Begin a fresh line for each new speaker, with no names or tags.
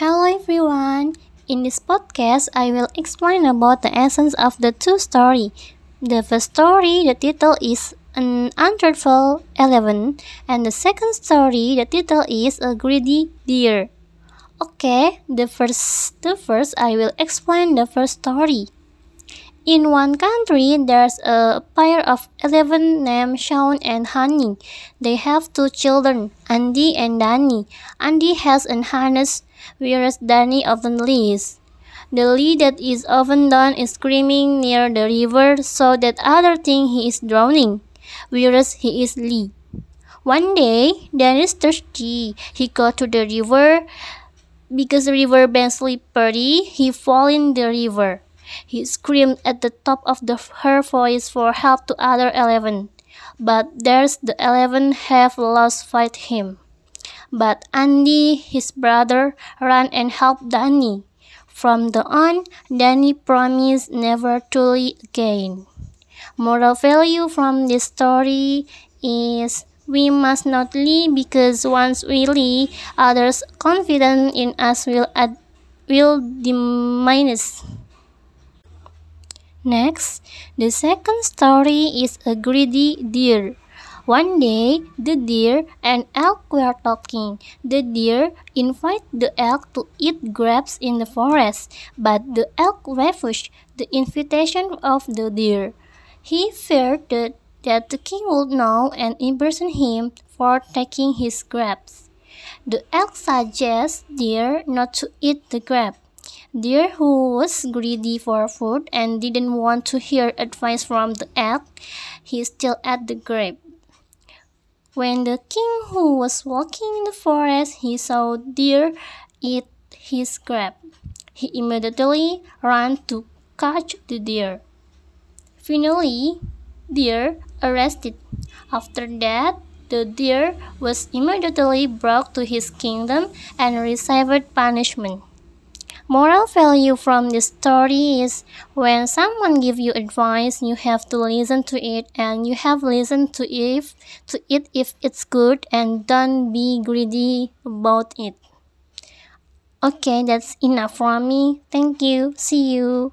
Hello everyone. In this podcast, I will explain about the essence of the two story. The first story, the title is an untruthful elephant, and the second story, the title is a greedy deer. Okay, the first, the first I will explain the first story. In one country, there's a pair of elephants named Shawn and Honey. They have two children, Andy and Danny. Andy has a harness, whereas Danny often leads. The lead that is often done is screaming near the river so that others think he is drowning, whereas he is Lee. One day, Danny is thirsty. He goes to the river. Because the river bank slippery, he fall in the river. He screamed at the top of the, her voice for help to other eleven, but there's the eleven have lost fight him. But Andy, his brother, ran and helped Danny. From the on, Danny promised never to lead again. Moral value from this story is we must not lie because once we lie, others' confidence in us will, ad- will diminish. Next, the second story is a greedy deer. One day, the deer and elk were talking. The deer invited the elk to eat grapes in the forest, but the elk refused the invitation of the deer. He feared that, that the king would know and imprison him for taking his grapes. The elk suggests deer not to eat the grape. Deer, who was greedy for food and didn't want to hear advice from the elk, he still ate the grape. When the king who was walking in the forest he saw deer eat his grape, he immediately ran to catch the deer. Finally, deer arrested. After that, the deer was immediately brought to his kingdom and received punishment. Moral value from this story is when someone give you advice, you have to listen to it and you have listened to it to it if it's good and don't be greedy about it. Okay, that's enough from me. Thank you. See you.